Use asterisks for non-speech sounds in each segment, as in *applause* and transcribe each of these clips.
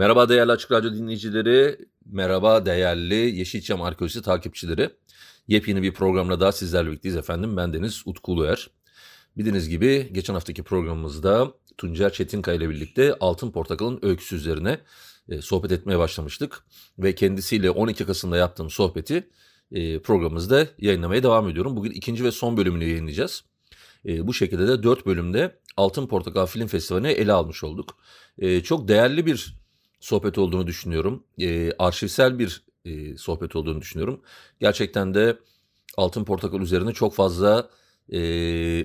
Merhaba değerli Açık Radyo dinleyicileri, merhaba değerli Yeşilçam Arkeolojisi takipçileri. Yepyeni bir programla daha sizlerle birlikteyiz efendim. Ben Deniz Utku Uluer. Bildiğiniz gibi geçen haftaki programımızda Tuncer Çetinkaya ile birlikte Altın Portakal'ın öyküsü üzerine e, sohbet etmeye başlamıştık. Ve kendisiyle 12 Kasım'da yaptığım sohbeti e, programımızda yayınlamaya devam ediyorum. Bugün ikinci ve son bölümünü yayınlayacağız. E, bu şekilde de 4 bölümde Altın Portakal Film Festivali'ne ele almış olduk. E, çok değerli bir sohbet olduğunu düşünüyorum. E, arşivsel bir e, sohbet olduğunu düşünüyorum. Gerçekten de Altın Portakal üzerine çok fazla e,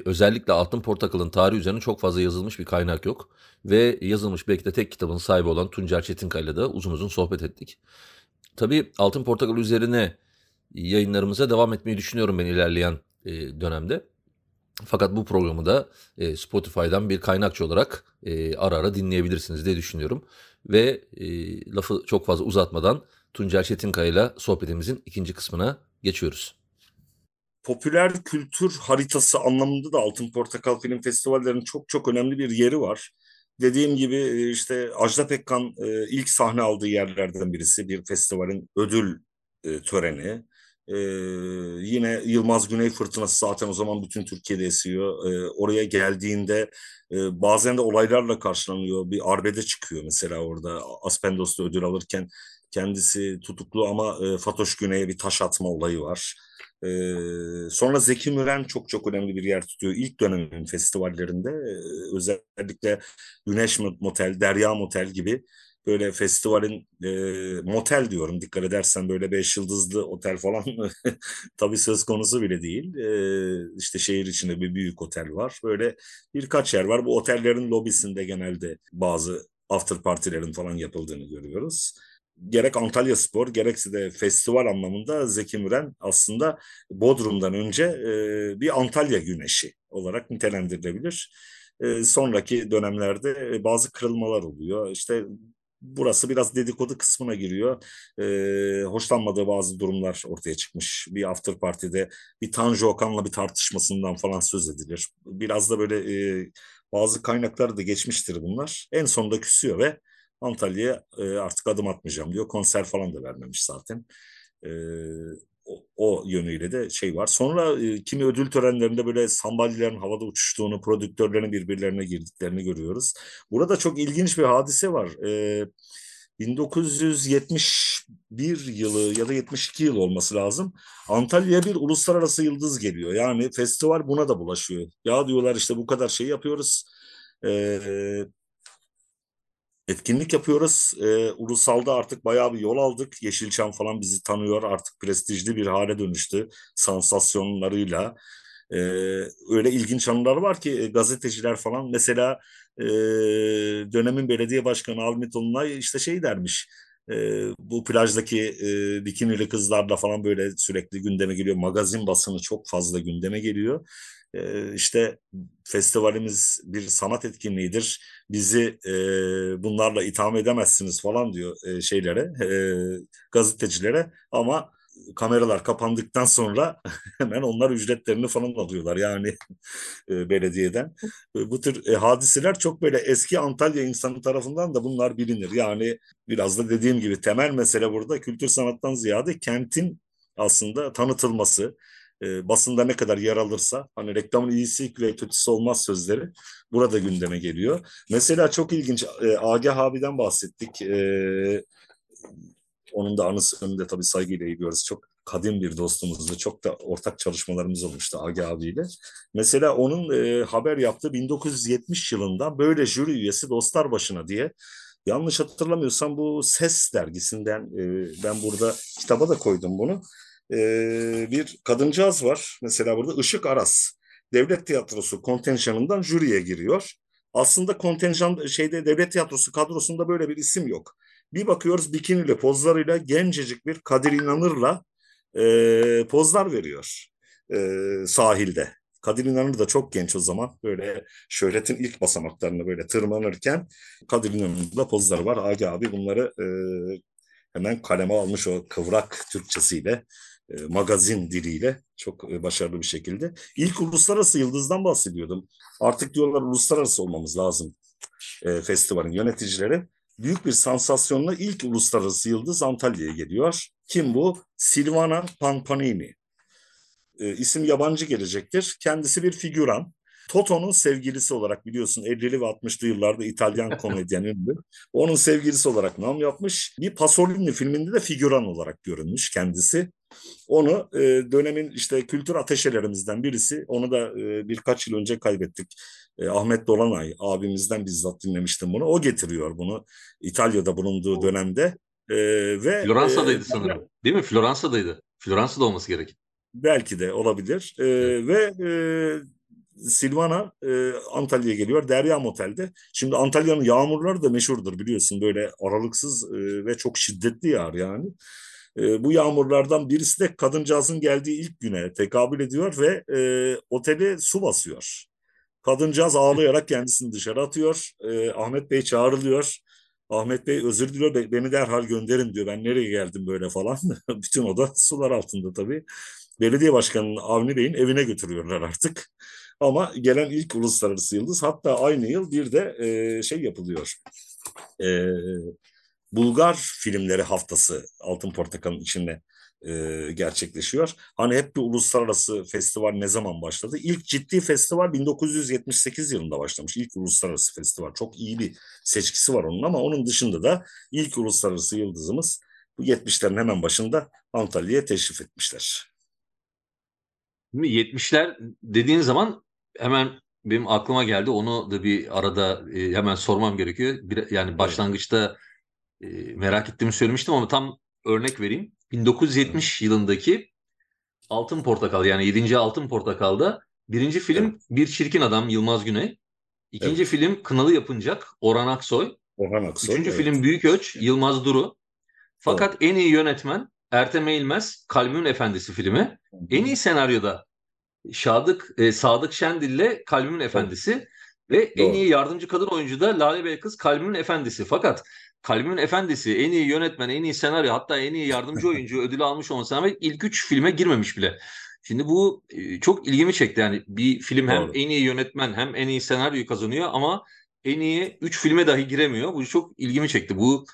özellikle Altın Portakal'ın tarihi üzerine çok fazla yazılmış bir kaynak yok. Ve yazılmış belki de tek kitabın sahibi olan Tuncer Çetinkay'la da uzun uzun sohbet ettik. Tabii Altın Portakal üzerine yayınlarımıza devam etmeyi düşünüyorum ben ilerleyen e, dönemde. Fakat bu programı da e, Spotify'dan bir kaynakçı olarak e, ara ara dinleyebilirsiniz diye düşünüyorum. Ve e, lafı çok fazla uzatmadan Tuncel Çetinkaya ile sohbetimizin ikinci kısmına geçiyoruz. Popüler kültür haritası anlamında da Altın Portakal Film Festivallerinin çok çok önemli bir yeri var. Dediğim gibi e, işte Ajda Pekkan e, ilk sahne aldığı yerlerden birisi bir festivalin ödül e, töreni. Ee, yine Yılmaz Güney fırtınası zaten o zaman bütün Türkiye'de esiyor. Ee, oraya geldiğinde e, bazen de olaylarla karşılanıyor. Bir arbede çıkıyor mesela orada. Aspendos'ta ödül alırken kendisi tutuklu ama e, Fatoş Güney'e bir taş atma olayı var. Ee, sonra Zeki Müren çok çok önemli bir yer tutuyor. İlk dönemin festivallerinde e, özellikle Güneş Motel, Derya Motel gibi böyle festivalin e, motel diyorum dikkat edersen böyle beş yıldızlı otel falan *laughs* tabii söz konusu bile değil. E, işte şehir içinde bir büyük otel var. Böyle birkaç yer var. Bu otellerin lobisinde genelde bazı after partilerin falan yapıldığını görüyoruz. Gerek Antalya Spor gerekse de festival anlamında Zeki Müren aslında Bodrum'dan önce e, bir Antalya güneşi olarak nitelendirilebilir. E, sonraki dönemlerde bazı kırılmalar oluyor. İşte burası biraz dedikodu kısmına giriyor. E, hoşlanmadığı bazı durumlar ortaya çıkmış. Bir after party'de bir Tanju Okan'la bir tartışmasından falan söz edilir. Biraz da böyle e, bazı kaynaklar da geçmiştir bunlar. En sonunda küsüyor ve Antalya'ya e, artık adım atmayacağım diyor. Konser falan da vermemiş zaten. E, o, yönüyle de şey var. Sonra e, kimi ödül törenlerinde böyle sandalyelerin havada uçuştuğunu, prodüktörlerin birbirlerine girdiklerini görüyoruz. Burada çok ilginç bir hadise var. E, 1971 yılı ya da 72 yıl olması lazım. Antalya'ya bir uluslararası yıldız geliyor. Yani festival buna da bulaşıyor. Ya diyorlar işte bu kadar şey yapıyoruz. Ee, etkinlik yapıyoruz. E, ulusalda artık bayağı bir yol aldık. Yeşilçam falan bizi tanıyor. Artık prestijli bir hale dönüştü sansasyonlarıyla. E, öyle ilginç anılar var ki e, gazeteciler falan mesela e, dönemin belediye başkanı Avni Tolunay işte şey dermiş. E, bu plajdaki e, bikinili kızlarla falan böyle sürekli gündeme geliyor. Magazin basını çok fazla gündeme geliyor. E, işte festivalimiz bir sanat etkinliğidir. Bizi e, bunlarla itham edemezsiniz falan diyor e, şeylere, e, gazetecilere. Ama kameralar kapandıktan sonra *laughs* hemen onlar ücretlerini falan alıyorlar yani *laughs* e, belediyeden. E, bu tür e, hadiseler çok böyle eski Antalya insanı tarafından da bunlar bilinir. Yani biraz da dediğim gibi temel mesele burada kültür sanattan ziyade kentin aslında tanıtılması, e, basında ne kadar yer alırsa hani reklamın iyisi ve kötüsü olmaz sözleri burada gündeme geliyor. Mesela çok ilginç e, Agah abiden bahsettik. E, onun da anısı önünde tabii saygıyla eğiliyoruz. Çok kadim bir dostumuzdu. Çok da ortak çalışmalarımız olmuştu Agi abiyle. Mesela onun e, haber yaptığı 1970 yılında böyle jüri üyesi dostlar başına diye yanlış hatırlamıyorsam bu Ses dergisinden e, ben burada kitaba da koydum bunu e, bir kadıncağız var. Mesela burada Işık Aras. Devlet Tiyatrosu kontenjanından jüriye giriyor. Aslında kontenjan şeyde devlet tiyatrosu kadrosunda böyle bir isim yok. Bir bakıyoruz bikiniyle pozlarıyla gencecik bir Kadir İnanır'la e, pozlar veriyor e, sahilde. Kadir İnanır da çok genç o zaman. Böyle şöhretin ilk basamaklarını böyle tırmanırken Kadir İnanır'la pozları var. Agi abi bunları e, hemen kaleme almış o kıvrak Türkçesiyle, magazin diliyle çok başarılı bir şekilde. İlk uluslararası yıldızdan bahsediyordum. Artık diyorlar uluslararası olmamız lazım e, festivalin yöneticileri. Büyük bir sansasyonla ilk uluslararası yıldız Antalya'ya geliyor. Kim bu? Silvana Pampanini. E, isim yabancı gelecektir. Kendisi bir figüran. Toto'nun sevgilisi olarak biliyorsun 50'li ve 60'lı yıllarda İtalyan *laughs* komedyen ünlü. Onun sevgilisi olarak nam yapmış. Bir Pasolini filminde de figüran olarak görünmüş kendisi. Onu e, dönemin işte kültür ateşelerimizden birisi. Onu da e, birkaç yıl önce kaybettik. E, Ahmet Dolanay abimizden bizzat dinlemiştim bunu. O getiriyor bunu İtalya'da bulunduğu dönemde. E, ve Floransa'daydı e, sanırım. Değil mi? Floransa'daydı. Floransa'da olması gerek. Belki de olabilir. E, evet. Ve e, Silvana e, Antalya'ya geliyor. Derya Motel'de. Şimdi Antalya'nın yağmurları da meşhurdur biliyorsun. Böyle aralıksız e, ve çok şiddetli yağar yani. E, bu yağmurlardan birisi de kadıncağızın geldiği ilk güne tekabül ediyor ve e, oteli su basıyor. Kadıncağız ağlayarak kendisini dışarı atıyor. E, Ahmet Bey çağrılıyor. Ahmet Bey özür diliyor beni derhal gönderin diyor. Ben nereye geldim böyle falan. *laughs* Bütün oda sular altında tabii. Belediye Başkanı'nın Avni Bey'in evine götürüyorlar artık. Ama gelen ilk uluslararası yıldız hatta aynı yıl bir de e, şey yapılıyor. E, Bulgar filmleri haftası Altın Portakal'ın içinde e, gerçekleşiyor. Hani hep bir uluslararası festival ne zaman başladı? İlk ciddi festival 1978 yılında başlamış. İlk uluslararası festival. Çok iyi bir seçkisi var onun ama onun dışında da ilk uluslararası yıldızımız bu 70'lerin hemen başında Antalya'ya teşrif etmişler. 70'ler dediğin zaman hemen benim aklıma geldi. Onu da bir arada e, hemen sormam gerekiyor. Bir, yani başlangıçta e, merak ettiğimi söylemiştim ama tam örnek vereyim. 1970 yılındaki Altın Portakal yani 7. Altın Portakal'da birinci film evet. Bir Çirkin Adam Yılmaz Güney. İkinci evet. film Kınalı Yapıncak Orhan Aksoy. Orhan Aksoy. Üçüncü evet. film Büyük Ölç Yılmaz Duru. Fakat evet. en iyi yönetmen Ertem Eğilmez Kalbim'in Efendisi filmi. En iyi senaryoda Şadık e, Sadık Şendil'le Kalbim'in Efendisi evet. ve Doğru. en iyi yardımcı kadın oyuncu da Lale Belkıs Kalbim'in Efendisi. Fakat Kalbim'in Efendisi en iyi yönetmen, en iyi senaryo hatta en iyi yardımcı *laughs* oyuncu ödülü almış olmasına rağmen ilk üç filme girmemiş bile. Şimdi bu e, çok ilgimi çekti. Yani bir film hem Doğru. en iyi yönetmen hem en iyi senaryoyu kazanıyor ama en iyi üç filme dahi giremiyor. Bu çok ilgimi çekti. Bu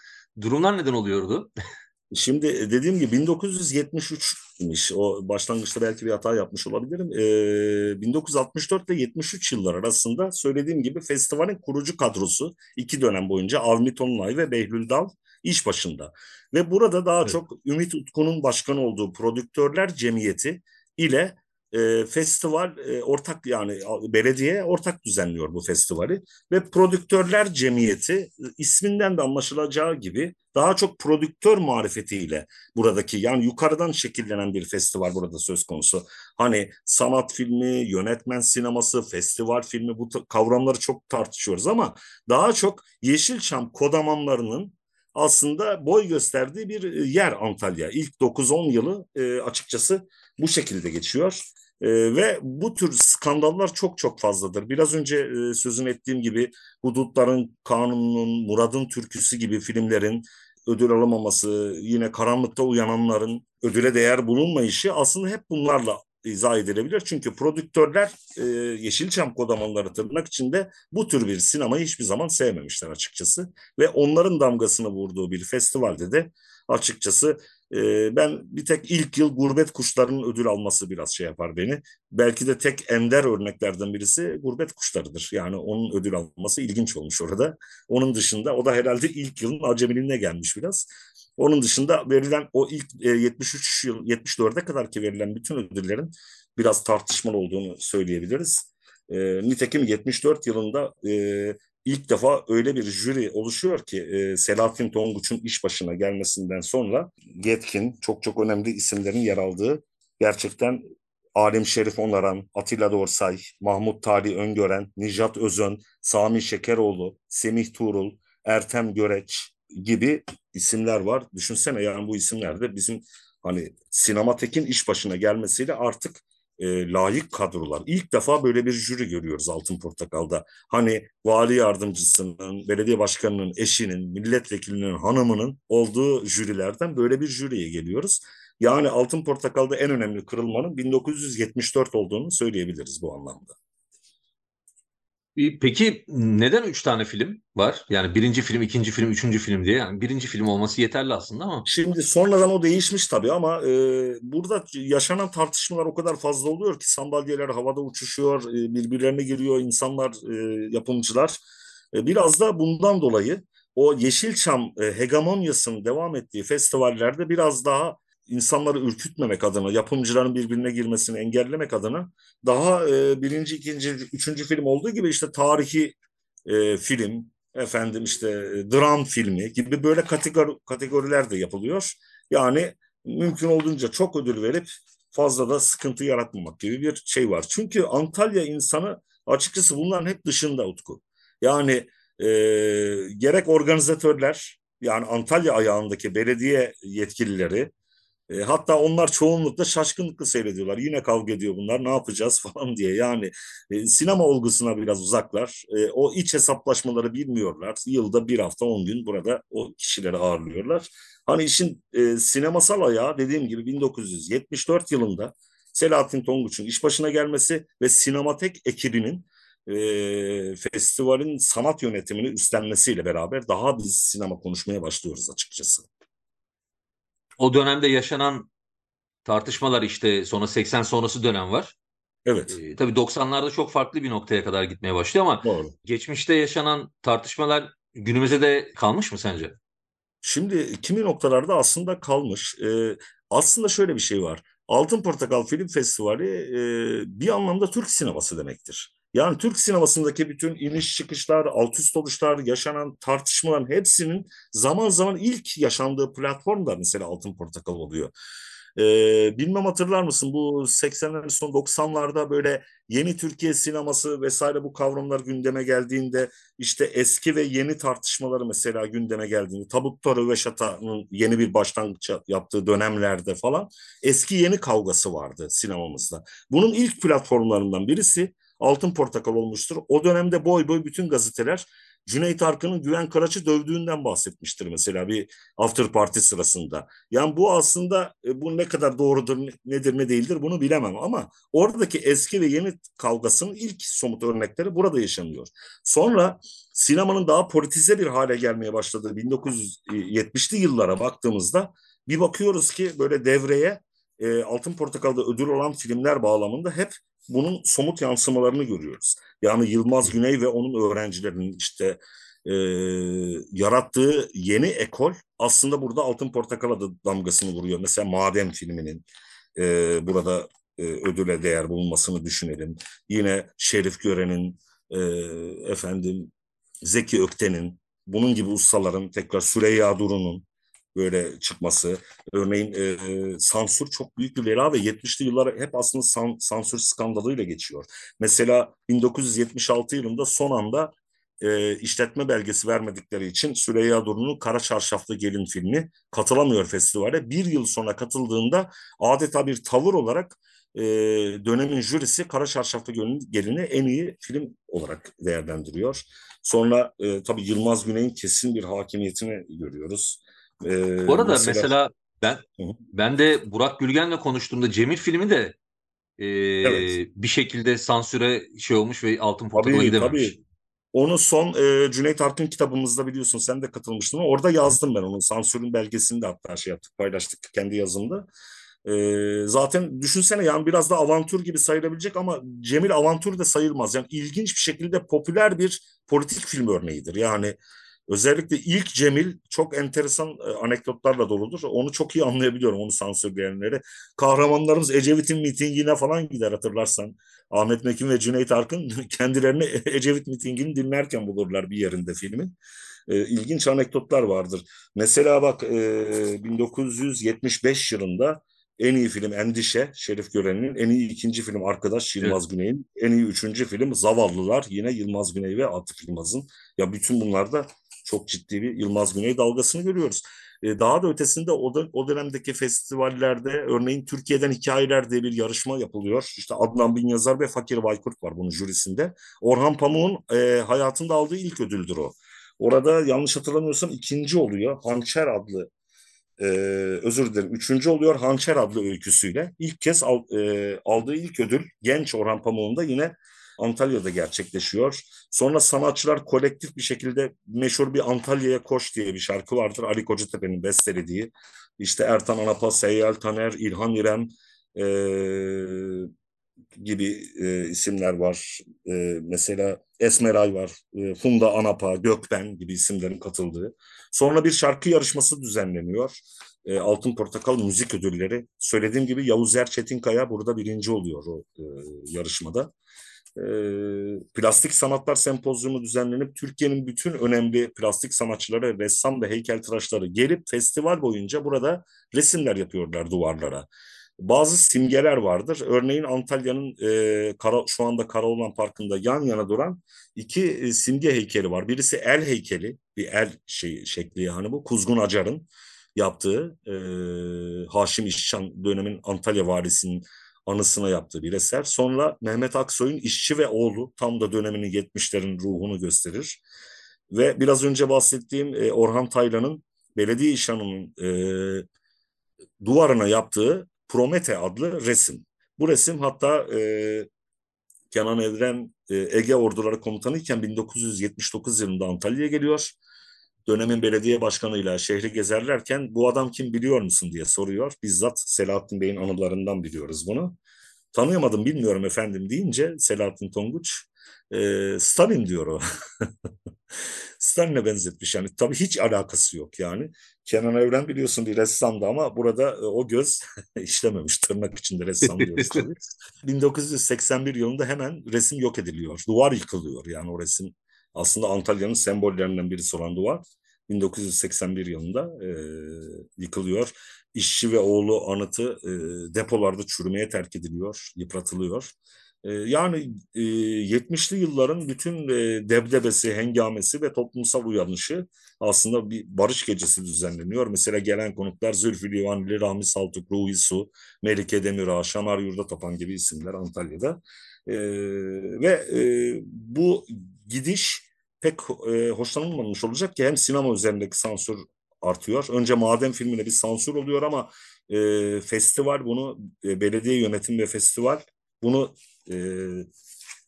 durumlar neden oluyordu? *laughs* Şimdi e, dediğim gibi 1973'miş. O başlangıçta belki bir hata yapmış olabilirim. Ee, 1964 ile 73 yıllar arasında söylediğim gibi festivalin kurucu kadrosu iki dönem boyunca Avni Tonlay ve Behlül Dal iş başında. Ve burada daha evet. çok Ümit Utku'nun başkan olduğu Prodüktörler Cemiyeti ile e, festival e, ortak yani belediye ortak düzenliyor bu festivali ve prodüktörler cemiyeti e, isminden de anlaşılacağı gibi daha çok prodüktör marifetiyle buradaki yani yukarıdan şekillenen bir festival burada söz konusu. Hani sanat filmi, yönetmen sineması, festival filmi bu kavramları çok tartışıyoruz ama daha çok Yeşilçam kodamanlarının aslında boy gösterdiği bir e, yer Antalya. İlk 9-10 yılı e, açıkçası bu şekilde geçiyor. E, ve bu tür skandallar çok çok fazladır. Biraz önce e, sözünü ettiğim gibi Hudutların Kanunun, Murad'ın Türküsü gibi filmlerin ödül alamaması, yine karanlıkta uyananların ödüle değer bulunmayışı aslında hep bunlarla izah edilebilir. Çünkü prodüktörler e, Yeşilçam kodamanları tırnak içinde bu tür bir sinemayı hiçbir zaman sevmemişler açıkçası. Ve onların damgasını vurduğu bir festivalde de açıkçası e, ben bir tek ilk yıl gurbet kuşlarının ödül alması biraz şey yapar beni. Belki de tek ender örneklerden birisi gurbet kuşlarıdır. Yani onun ödül alması ilginç olmuş orada. Onun dışında o da herhalde ilk yılın acemiliğine gelmiş biraz. Onun dışında verilen o ilk e, 73 yıl 74'e kadar ki verilen bütün ödüllerin biraz tartışmalı olduğunu söyleyebiliriz. E, nitekim 74 yılında e, ilk defa öyle bir jüri oluşuyor ki e, Selahattin Tonguç'un iş başına gelmesinden sonra yetkin, çok çok önemli isimlerin yer aldığı gerçekten Alim Şerif Onaran, Atilla Dorsay, Mahmut Tali Öngören, Nijat Özön, Sami Şekeroğlu, Semih Tuğrul, Ertem Göreç gibi isimler var. Düşünsene yani bu isimler de bizim hani Sinematek'in iş başına gelmesiyle artık e, layık kadrolar. İlk defa böyle bir jüri görüyoruz Altın Portakal'da. Hani vali yardımcısının, belediye başkanının eşinin, milletvekilinin hanımının olduğu jürilerden böyle bir jüriye geliyoruz. Yani Altın Portakal'da en önemli kırılmanın 1974 olduğunu söyleyebiliriz bu anlamda. Peki neden üç tane film var? Yani birinci film, ikinci film, üçüncü film diye. Yani birinci film olması yeterli aslında ama. Şimdi sonradan o değişmiş tabii ama e, burada yaşanan tartışmalar o kadar fazla oluyor ki sandalyeler havada uçuşuyor, e, birbirlerine giriyor insanlar, e, yapımcılar. E, biraz da bundan dolayı o Yeşilçam e, hegemonyasının devam ettiği festivallerde biraz daha insanları ürkütmemek adına, yapımcıların birbirine girmesini engellemek adına daha e, birinci, ikinci, üçüncü film olduğu gibi işte tarihi e, film, efendim işte e, dram filmi gibi böyle kategori, kategoriler de yapılıyor. Yani mümkün olduğunca çok ödül verip fazla da sıkıntı yaratmamak gibi bir şey var. Çünkü Antalya insanı açıkçası bunların hep dışında Utku. Yani e, gerek organizatörler yani Antalya ayağındaki belediye yetkilileri e, hatta onlar çoğunlukla şaşkınlıkla seyrediyorlar. Yine kavga ediyor bunlar ne yapacağız *laughs* falan diye. Yani e, sinema olgusuna biraz uzaklar. E, o iç hesaplaşmaları bilmiyorlar. Yılda bir hafta on gün burada o kişileri ağırlıyorlar. Hani işin e, sinemasal ayağı dediğim gibi 1974 yılında Selahattin Tonguç'un iş başına gelmesi ve Sinematek ekibinin e, festivalin sanat yönetimini üstlenmesiyle beraber daha biz sinema konuşmaya başlıyoruz açıkçası o dönemde yaşanan tartışmalar işte sonra 80 sonrası dönem var. Evet. Ee, tabii 90'larda çok farklı bir noktaya kadar gitmeye başlıyor ama Doğru. geçmişte yaşanan tartışmalar günümüze de kalmış mı sence? Şimdi kimi noktalarda aslında kalmış. Ee, aslında şöyle bir şey var. Altın Portakal Film Festivali e, bir anlamda Türk sineması demektir. Yani Türk sinemasındaki bütün iniş çıkışlar, alt üst oluşlar, yaşanan tartışmaların hepsinin zaman zaman ilk yaşandığı platform da mesela Altın Portakal oluyor. Ee, bilmem hatırlar mısın bu 80'lerin son 90'larda böyle yeni Türkiye sineması vesaire bu kavramlar gündeme geldiğinde işte eski ve yeni tartışmaları mesela gündeme geldiğinde Tabut Toru ve Şata'nın yeni bir başlangıç yaptığı dönemlerde falan eski yeni kavgası vardı sinemamızda. Bunun ilk platformlarından birisi altın portakal olmuştur. O dönemde boy boy bütün gazeteler Cüneyt Arkın'ın Güven Karaç'ı dövdüğünden bahsetmiştir mesela bir after party sırasında. Yani bu aslında e, bu ne kadar doğrudur nedir ne değildir bunu bilemem ama oradaki eski ve yeni kavgasının ilk somut örnekleri burada yaşanıyor. Sonra sinemanın daha politize bir hale gelmeye başladığı 1970'li yıllara baktığımızda bir bakıyoruz ki böyle devreye e, Altın Portakal'da ödül olan filmler bağlamında hep bunun somut yansımalarını görüyoruz. Yani Yılmaz Güney ve onun öğrencilerinin işte e, yarattığı yeni ekol aslında burada Altın Portakal'a da damgasını vuruyor. Mesela Madem filminin e, burada e, ödüle değer bulunmasını düşünelim. Yine Şerif Gören'in e, efendim Zeki Ökten'in bunun gibi ustaların tekrar Süreyya Duru'nun böyle çıkması. Örneğin e, sansür çok büyük bir bela ve 70'li yıllar hep aslında san, sansür skandalıyla geçiyor. Mesela 1976 yılında son anda e, işletme belgesi vermedikleri için Süreyya Duru'nun Kara Çarşaflı Gelin filmi katılamıyor festivale. Bir yıl sonra katıldığında adeta bir tavır olarak e, dönemin jürisi Kara Çarşaflı Gelin'i en iyi film olarak değerlendiriyor. Sonra e, tabii Yılmaz Güney'in kesin bir hakimiyetini görüyoruz. Ee, Bu arada mesela, mesela ben ben de Burak Gülgen'le konuştuğumda Cemil filmi de e, evet. bir şekilde sansüre şey olmuş ve altın portakala gidememiş. Tabii. Onu son e, Cüneyt Arkın kitabımızda biliyorsun sen de katılmıştın. Orada yazdım ben onun sansürün belgesini de hatta şey yaptık paylaştık kendi yazımda. E, zaten düşünsene yani biraz da avantür gibi sayılabilecek ama Cemil avantür de sayılmaz. Yani ilginç bir şekilde popüler bir politik film örneğidir. Yani Özellikle ilk Cemil çok enteresan e, anekdotlarla doludur. Onu çok iyi anlayabiliyorum onu sansürleyenleri. Kahramanlarımız Ecevit'in mitingine falan gider hatırlarsan. Ahmet Mekin ve Cüneyt Arkın *laughs* kendilerini *laughs* Ecevit mitingini dinlerken bulurlar bir yerinde filmin. E, ilginç anekdotlar vardır. Mesela bak e, 1975 yılında En iyi film Endişe, Şerif Gören'in. En iyi ikinci film Arkadaş, Yılmaz evet. Güney'in. En iyi üçüncü film Zavallılar, yine Yılmaz Güney ve Atıf Yılmaz'ın. Ya bütün bunlarda çok ciddi bir Yılmaz Güney dalgasını görüyoruz. Ee, daha da ötesinde o, da, o dönemdeki festivallerde örneğin Türkiye'den Hikayeler diye bir yarışma yapılıyor. İşte Adnan Bin Yazar ve Fakir Baykurt var bunun jürisinde. Orhan Pamuk'un e, hayatında aldığı ilk ödüldür o. Orada yanlış hatırlamıyorsam ikinci oluyor. Hançer adlı e, özür dilerim üçüncü oluyor Hançer adlı öyküsüyle. İlk kez al, e, aldığı ilk ödül genç Orhan Pamuk'un da yine Antalya'da gerçekleşiyor. Sonra sanatçılar kolektif bir şekilde meşhur bir Antalya'ya Koş diye bir şarkı vardır. Ali Kocatepe'nin bestelediği. İşte Ertan Anapa, Seyyal Taner, İlhan İrem e, gibi e, isimler var. E, mesela Esmeray var, e, Funda Anapa, Gökben gibi isimlerin katıldığı. Sonra bir şarkı yarışması düzenleniyor. E, Altın Portakal Müzik Ödülleri. Söylediğim gibi Yavuz Er Çetinkaya burada birinci oluyor o e, yarışmada e, plastik sanatlar sempozyumu düzenlenip Türkiye'nin bütün önemli plastik sanatçıları, ressam ve heykeltıraşları gelip festival boyunca burada resimler yapıyorlar duvarlara. Bazı simgeler vardır. Örneğin Antalya'nın e, Kara, şu anda Karaoğlan Parkı'nda yan yana duran iki e, simge heykeli var. Birisi el heykeli, bir el şey, şekli yani bu. Kuzgun Acar'ın yaptığı e, Haşim İşcan dönemin Antalya varisinin anısına yaptığı bir eser. Sonra Mehmet Aksoy'un İşçi ve Oğlu tam da döneminin 70'lerin ruhunu gösterir. Ve biraz önce bahsettiğim e, Orhan Taylan'ın belediye işanının e, duvarına yaptığı Promete adlı resim. Bu resim hatta e, Kenan Evren e, Ege Orduları Komutanı iken 1979 yılında Antalya'ya geliyor. Dönemin belediye başkanıyla şehri gezerlerken bu adam kim biliyor musun diye soruyor. Bizzat Selahattin Bey'in anılarından biliyoruz bunu. Tanıyamadım bilmiyorum efendim deyince Selahattin Tonguç e, Stalin diyor o. *laughs* Stalin'e benzetmiş yani tabii hiç alakası yok yani. Kenan Evren biliyorsun bir ressamdı ama burada e, o göz *laughs* işlememiş tırnak içinde ressam diyoruz tabii. *laughs* 1981 yılında hemen resim yok ediliyor. Duvar yıkılıyor yani o resim aslında Antalya'nın sembollerinden birisi olan duvar 1981 yılında e, yıkılıyor. İşçi ve oğlu anıtı e, depolarda çürümeye terk ediliyor, yıpratılıyor. E, yani e, 70'li yılların bütün e, debdebesi, hengamesi ve toplumsal uyanışı aslında bir barış gecesi düzenleniyor. Mesela gelen konuklar Zülfü Livaneli, Rahmi Saltuk, Ruhi Su, Melike Demirağ, Şamar Yurda Tapan gibi isimler Antalya'da. E, ve e, bu gidiş pek e, hoşlanılmamış olacak ki hem sinema üzerindeki sansür artıyor. Önce Maden filmine bir sansür oluyor ama e, festival bunu e, belediye yönetim ve festival bunu e,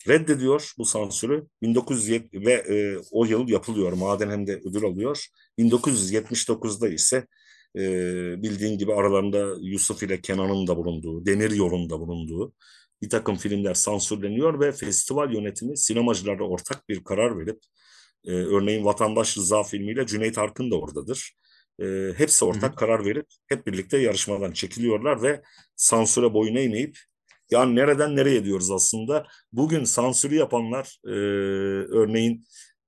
reddediyor bu sansürü. 1970 ve e, o yıl yapılıyor. Maden hem de ödül alıyor. 1979'da ise e, bildiğin gibi aralarında Yusuf ile Kenan'ın da bulunduğu, Demir Yol'un da bulunduğu bir takım filmler sansürleniyor ve festival yönetimi sinemacılarla ortak bir karar verip e, örneğin Vatandaş Rıza filmiyle Cüneyt Arkın da oradadır. E, hepsi ortak Hı-hı. karar verip hep birlikte yarışmadan çekiliyorlar ve sansüre boyun eğmeyip yani nereden nereye diyoruz aslında. Bugün sansürü yapanlar e, örneğin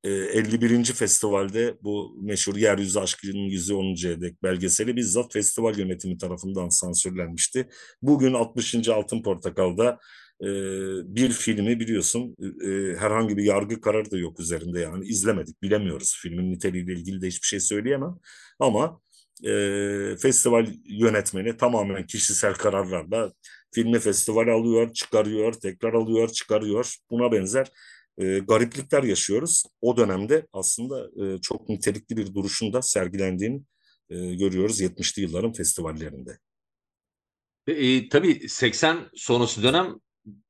51. festivalde bu meşhur Yeryüzü Aşkı'nın yüzü 10. dek belgeseli bizzat festival yönetimi tarafından sansürlenmişti. Bugün 60. Altın Portakal'da e, bir filmi biliyorsun e, herhangi bir yargı kararı da yok üzerinde yani izlemedik bilemiyoruz. Filmin niteliğiyle ilgili de hiçbir şey söyleyemem ama e, festival yönetmeni tamamen kişisel kararlarla filmi festival alıyor, çıkarıyor, tekrar alıyor, çıkarıyor. Buna benzer e, gariplikler yaşıyoruz. O dönemde aslında e, çok nitelikli bir duruşunda sergilendiğini e, görüyoruz 70'li yılların festivallerinde. E, e, tabii 80 sonrası dönem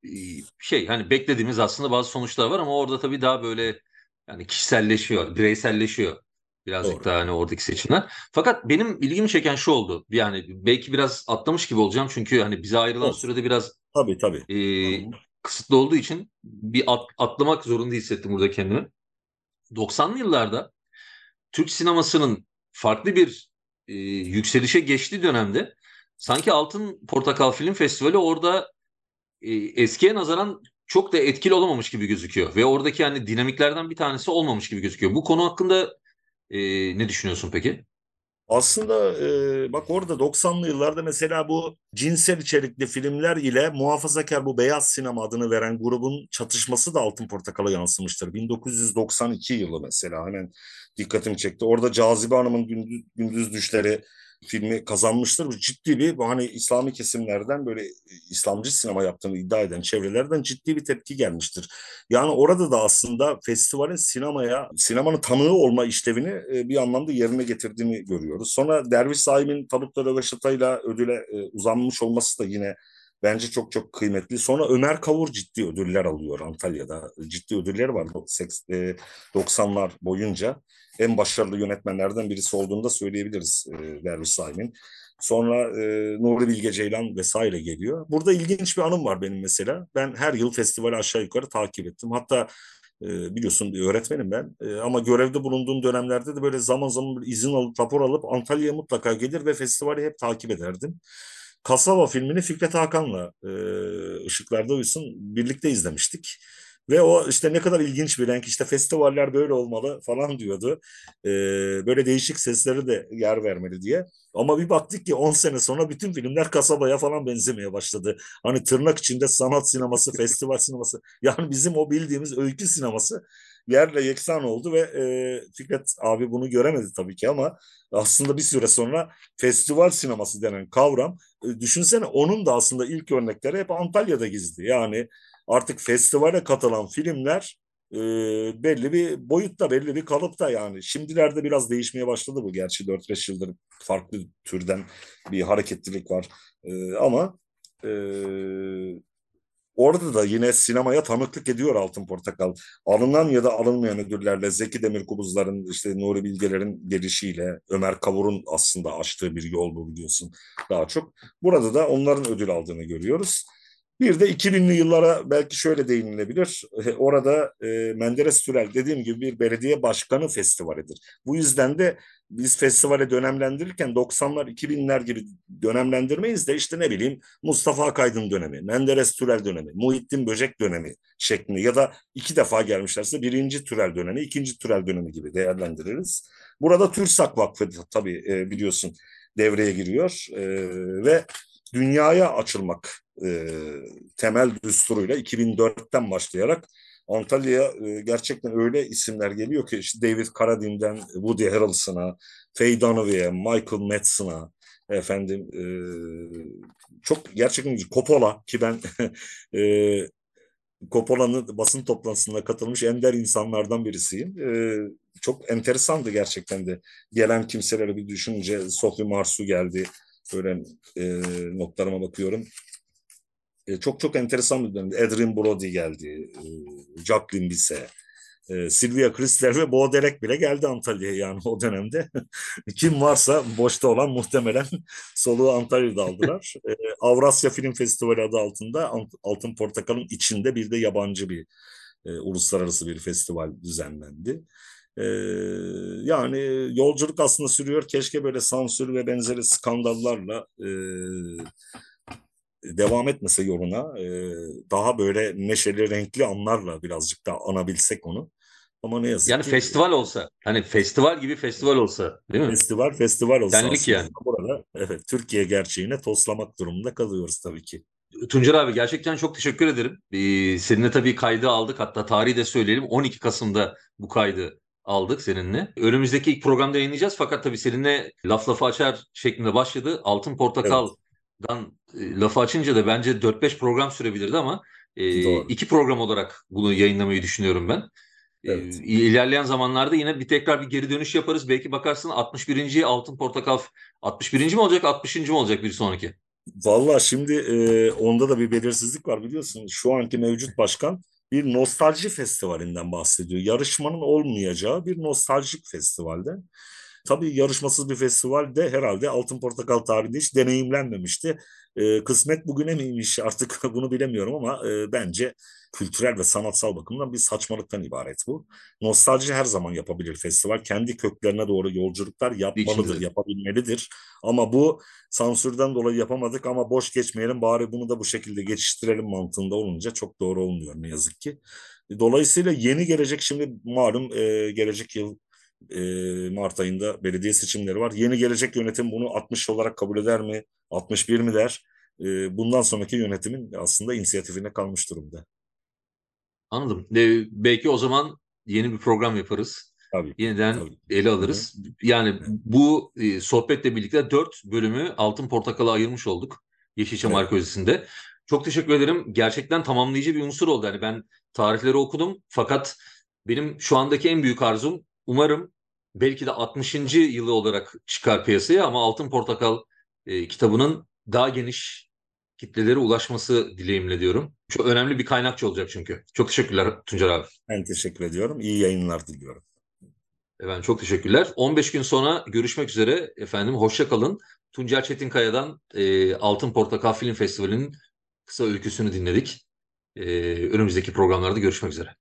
e, şey hani beklediğimiz aslında bazı sonuçlar var ama orada tabii daha böyle yani kişiselleşiyor, bireyselleşiyor birazcık Doğru. daha hani oradaki seçimler. Fakat benim ilgimi çeken şu oldu. Yani belki biraz atlamış gibi olacağım çünkü hani bize ayrılan Olsun. sürede biraz tabii tabii. E, kısıtlı olduğu için bir at, atlamak zorunda hissettim burada kendimi. 90'lı yıllarda Türk sinemasının farklı bir e, yükselişe geçtiği dönemde sanki Altın Portakal Film Festivali orada e, eskiye nazaran çok da etkili olamamış gibi gözüküyor. Ve oradaki yani dinamiklerden bir tanesi olmamış gibi gözüküyor. Bu konu hakkında e, ne düşünüyorsun peki? Aslında e, bak orada 90'lı yıllarda mesela bu cinsel içerikli filmler ile muhafazakar bu beyaz sinema adını veren grubun çatışması da Altın Portakal'a yansımıştır. 1992 yılı mesela hemen dikkatimi çekti. Orada Cazibe Hanım'ın gündüz, gündüz düşleri filmi kazanmıştır. Bu ciddi bir bu hani İslami kesimlerden böyle İslamcı sinema yaptığını iddia eden çevrelerden ciddi bir tepki gelmiştir. Yani orada da aslında festivalin sinemaya, sinemanın tanığı olma işlevini e, bir anlamda yerine getirdiğini görüyoruz. Sonra Derviş Saim'in Tabutta Röveşata'yla ödüle e, uzanmış olması da yine bence çok çok kıymetli. Sonra Ömer Kavur ciddi ödüller alıyor Antalya'da. Ciddi ödülleri var 90'lar e, boyunca en başarılı yönetmenlerden birisi olduğunu da söyleyebiliriz e, Derviş Saim'in. Sonra e, Nuri Bilge Ceylan vesaire geliyor. Burada ilginç bir anım var benim mesela. Ben her yıl festivali aşağı yukarı takip ettim. Hatta e, biliyorsun bir öğretmenim ben. E, ama görevde bulunduğum dönemlerde de böyle zaman zaman bir izin alıp rapor alıp Antalya'ya mutlaka gelir ve festivali hep takip ederdim. Kasaba filmini Fikret Hakan'la e, Işıklarda Uyusun birlikte izlemiştik. Ve o işte ne kadar ilginç bir renk işte festivaller böyle olmalı falan diyordu. Ee, böyle değişik sesleri de yer vermeli diye. Ama bir baktık ki 10 sene sonra bütün filmler kasabaya falan benzemeye başladı. Hani tırnak içinde sanat sineması, *laughs* festival sineması. Yani bizim o bildiğimiz öykü sineması yerle yeksan oldu ve e, Fikret abi bunu göremedi tabii ki ama aslında bir süre sonra festival sineması denen kavram e, düşünsene onun da aslında ilk örnekleri hep Antalya'da gizli. Yani artık festivale katılan filmler e, belli bir boyutta, belli bir kalıpta yani. Şimdilerde biraz değişmeye başladı bu gerçi 4-5 yıldır farklı türden bir hareketlilik var. E, ama e, orada da yine sinemaya tanıklık ediyor Altın Portakal. Alınan ya da alınmayan ödüllerle Zeki Demirkubuzların, işte Nuri Bilgeler'in gelişiyle, Ömer Kavur'un aslında açtığı bir yol bu biliyorsun daha çok. Burada da onların ödül aldığını görüyoruz. Bir de 2000'li yıllara belki şöyle değinilebilir. E, orada e, Menderes Türel dediğim gibi bir belediye başkanı festivalidir. Bu yüzden de biz festivale dönemlendirirken 90'lar 2000'ler gibi dönemlendirmeyiz de işte ne bileyim Mustafa Akaydın dönemi, Menderes Türel dönemi, Muhittin Böcek dönemi şeklinde ya da iki defa gelmişlerse birinci Türel dönemi, ikinci Türel dönemi gibi değerlendiririz. Burada TÜRSAK Vakfı tabii e, biliyorsun devreye giriyor ve dünyaya açılmak e, temel düsturuyla 2004'ten başlayarak Antalya'ya e, gerçekten öyle isimler geliyor ki işte David Carradine'den Woody Harrelson'a, Faye Dunaway'e, Michael Madsen'a efendim e, çok gerçekten Coppola ki ben *laughs* e, Coppola'nın basın toplantısına katılmış ender insanlardan birisiyim. E, çok enteresandı gerçekten de. Gelen kimseleri bir düşününce Sophie Marsu geldi. Böyle e, notlarıma bakıyorum. E, çok çok enteresan bir dönemde. Adrian Brody geldi, e, Jacqueline Bisset, e, Sylvia Krisler ve Bo Derek bile geldi Antalya'ya yani o dönemde. *laughs* Kim varsa boşta olan muhtemelen *laughs* soluğu Antalya'da aldılar. e, Avrasya Film Festivali adı altında Altın Portakal'ın içinde bir de yabancı bir e, uluslararası bir festival düzenlendi. Ee, yani yolculuk aslında sürüyor. Keşke böyle sansür ve benzeri skandallarla e, devam etmese yoluna e, daha böyle neşeli renkli anlarla birazcık daha anabilsek onu. Ama ne yazık yani ki. Yani festival olsa hani festival gibi festival olsa değil mi? Festival festival olsa Senlik yani. burada evet Türkiye gerçeğine toslamak durumunda kalıyoruz tabii ki. Tuncer abi gerçekten çok teşekkür ederim. Ee, seninle tabii kaydı aldık. Hatta tarihi de söyleyelim. 12 Kasım'da bu kaydı aldık seninle. Önümüzdeki ilk programda yayınlayacağız. Fakat tabii seninle laf lafı açar şeklinde başladı. Altın Portakal evet dan e, lafı açınca da bence 4-5 program sürebilirdi ama e, iki program olarak bunu yayınlamayı düşünüyorum ben. E, evet. E, ilerleyen zamanlarda yine bir tekrar bir geri dönüş yaparız. Belki bakarsın 61. Altın Portakal 61. mi olacak 60. mi olacak bir sonraki? Valla şimdi e, onda da bir belirsizlik var biliyorsun. Şu anki mevcut başkan bir nostalji festivalinden bahsediyor. Yarışmanın olmayacağı bir nostaljik festivalde. Tabii yarışmasız bir festival de herhalde Altın Portakal tarihinde hiç deneyimlenmemişti. E, kısmet bugüne miymiş artık *laughs* bunu bilemiyorum ama e, bence kültürel ve sanatsal bakımdan bir saçmalıktan ibaret bu. Nostalji her zaman yapabilir festival. Kendi köklerine doğru yolculuklar yapmalıdır, yapabilmelidir. Ama bu sansürden dolayı yapamadık ama boş geçmeyelim bari bunu da bu şekilde geçiştirelim mantığında olunca çok doğru olmuyor ne yazık ki. Dolayısıyla yeni gelecek şimdi malum e, gelecek yıl E, Mart ayında belediye seçimleri var. Yeni gelecek yönetim bunu 60 olarak kabul eder mi? 61 mi der? E, bundan sonraki yönetimin aslında inisiyatifine kalmış durumda. Anladım. Ee, belki o zaman yeni bir program yaparız. Tabii. Yeniden Tabii. ele alırız. Yani bu e, sohbetle birlikte dört bölümü Altın Portakal'a ayırmış olduk. Yeşilçam Evet. Arkeolojisi'nde. Çok teşekkür ederim. Gerçekten tamamlayıcı bir unsur oldu. Yani ben tarihleri okudum fakat benim şu andaki en büyük arzum umarım belki de 60. yılı olarak çıkar piyasaya ama Altın Portakal e, kitabının daha geniş kitlelere ulaşması dileğimle diyorum. Çok önemli bir kaynakçı olacak çünkü. Çok teşekkürler Tuncer abi. Ben teşekkür ediyorum. İyi yayınlar diliyorum. Efendim çok teşekkürler. 15 gün sonra görüşmek üzere efendim. Hoşça kalın. Tuncer Çetinkaya'dan e, Altın Portakal Film Festivali'nin kısa öyküsünü dinledik. E, önümüzdeki programlarda görüşmek üzere.